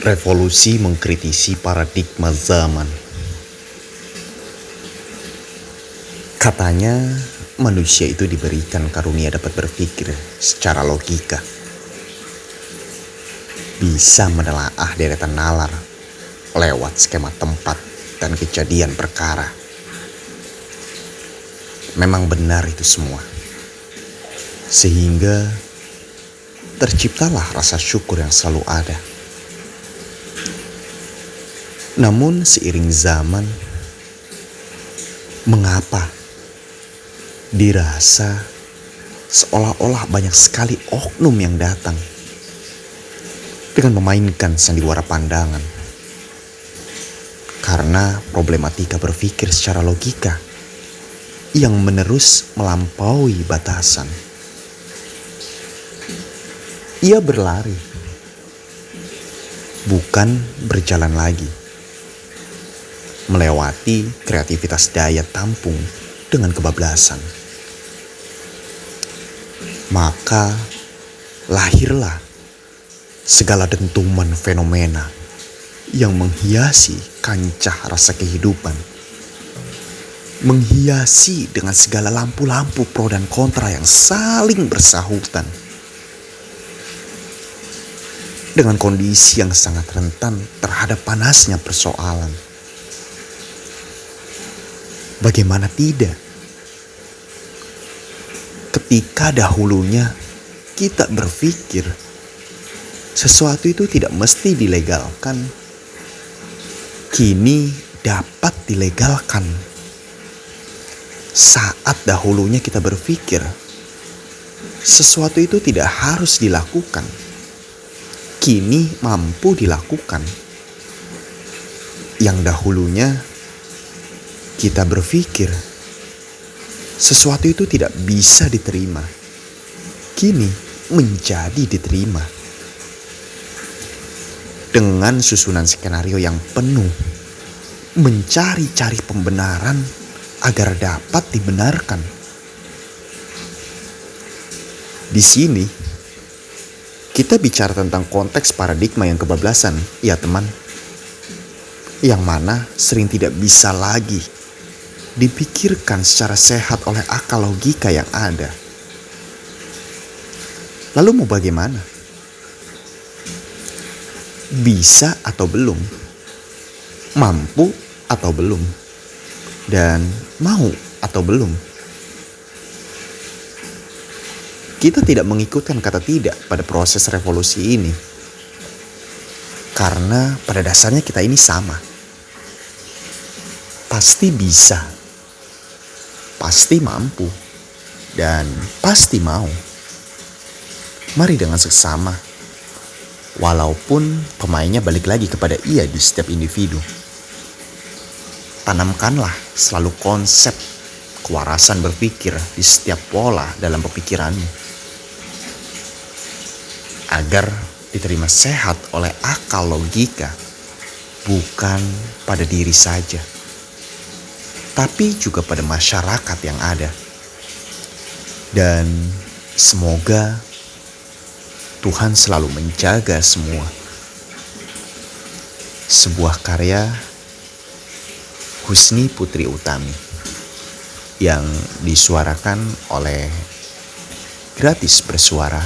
Revolusi mengkritisi paradigma zaman. Katanya, manusia itu diberikan karunia dapat berpikir secara logika. Bisa menelaah deretan nalar lewat skema tempat dan kejadian perkara. Memang benar itu semua. Sehingga terciptalah rasa syukur yang selalu ada namun seiring zaman, mengapa dirasa seolah-olah banyak sekali oknum yang datang dengan memainkan sandiwara pandangan? Karena problematika berpikir secara logika yang menerus melampaui batasan. Ia berlari, bukan berjalan lagi melewati kreativitas daya tampung dengan kebablasan. Maka lahirlah segala dentuman fenomena yang menghiasi kancah rasa kehidupan. Menghiasi dengan segala lampu-lampu pro dan kontra yang saling bersahutan. Dengan kondisi yang sangat rentan terhadap panasnya persoalan Bagaimana tidak? Ketika dahulunya kita berpikir sesuatu itu tidak mesti dilegalkan, kini dapat dilegalkan. Saat dahulunya kita berpikir sesuatu itu tidak harus dilakukan, kini mampu dilakukan. Yang dahulunya kita berpikir sesuatu itu tidak bisa diterima, kini menjadi diterima. Dengan susunan skenario yang penuh, mencari-cari pembenaran agar dapat dibenarkan. Di sini, kita bicara tentang konteks paradigma yang kebablasan, ya teman. Yang mana sering tidak bisa lagi dipikirkan secara sehat oleh akal logika yang ada. Lalu mau bagaimana? Bisa atau belum? Mampu atau belum? Dan mau atau belum? Kita tidak mengikutkan kata tidak pada proses revolusi ini. Karena pada dasarnya kita ini sama. Pasti bisa pasti mampu dan pasti mau. Mari dengan seksama, walaupun pemainnya balik lagi kepada ia di setiap individu. Tanamkanlah selalu konsep kewarasan berpikir di setiap pola dalam pemikiranmu. Agar diterima sehat oleh akal logika, bukan pada diri saja tapi juga pada masyarakat yang ada. Dan semoga Tuhan selalu menjaga semua. Sebuah karya Husni Putri Utami yang disuarakan oleh Gratis Bersuara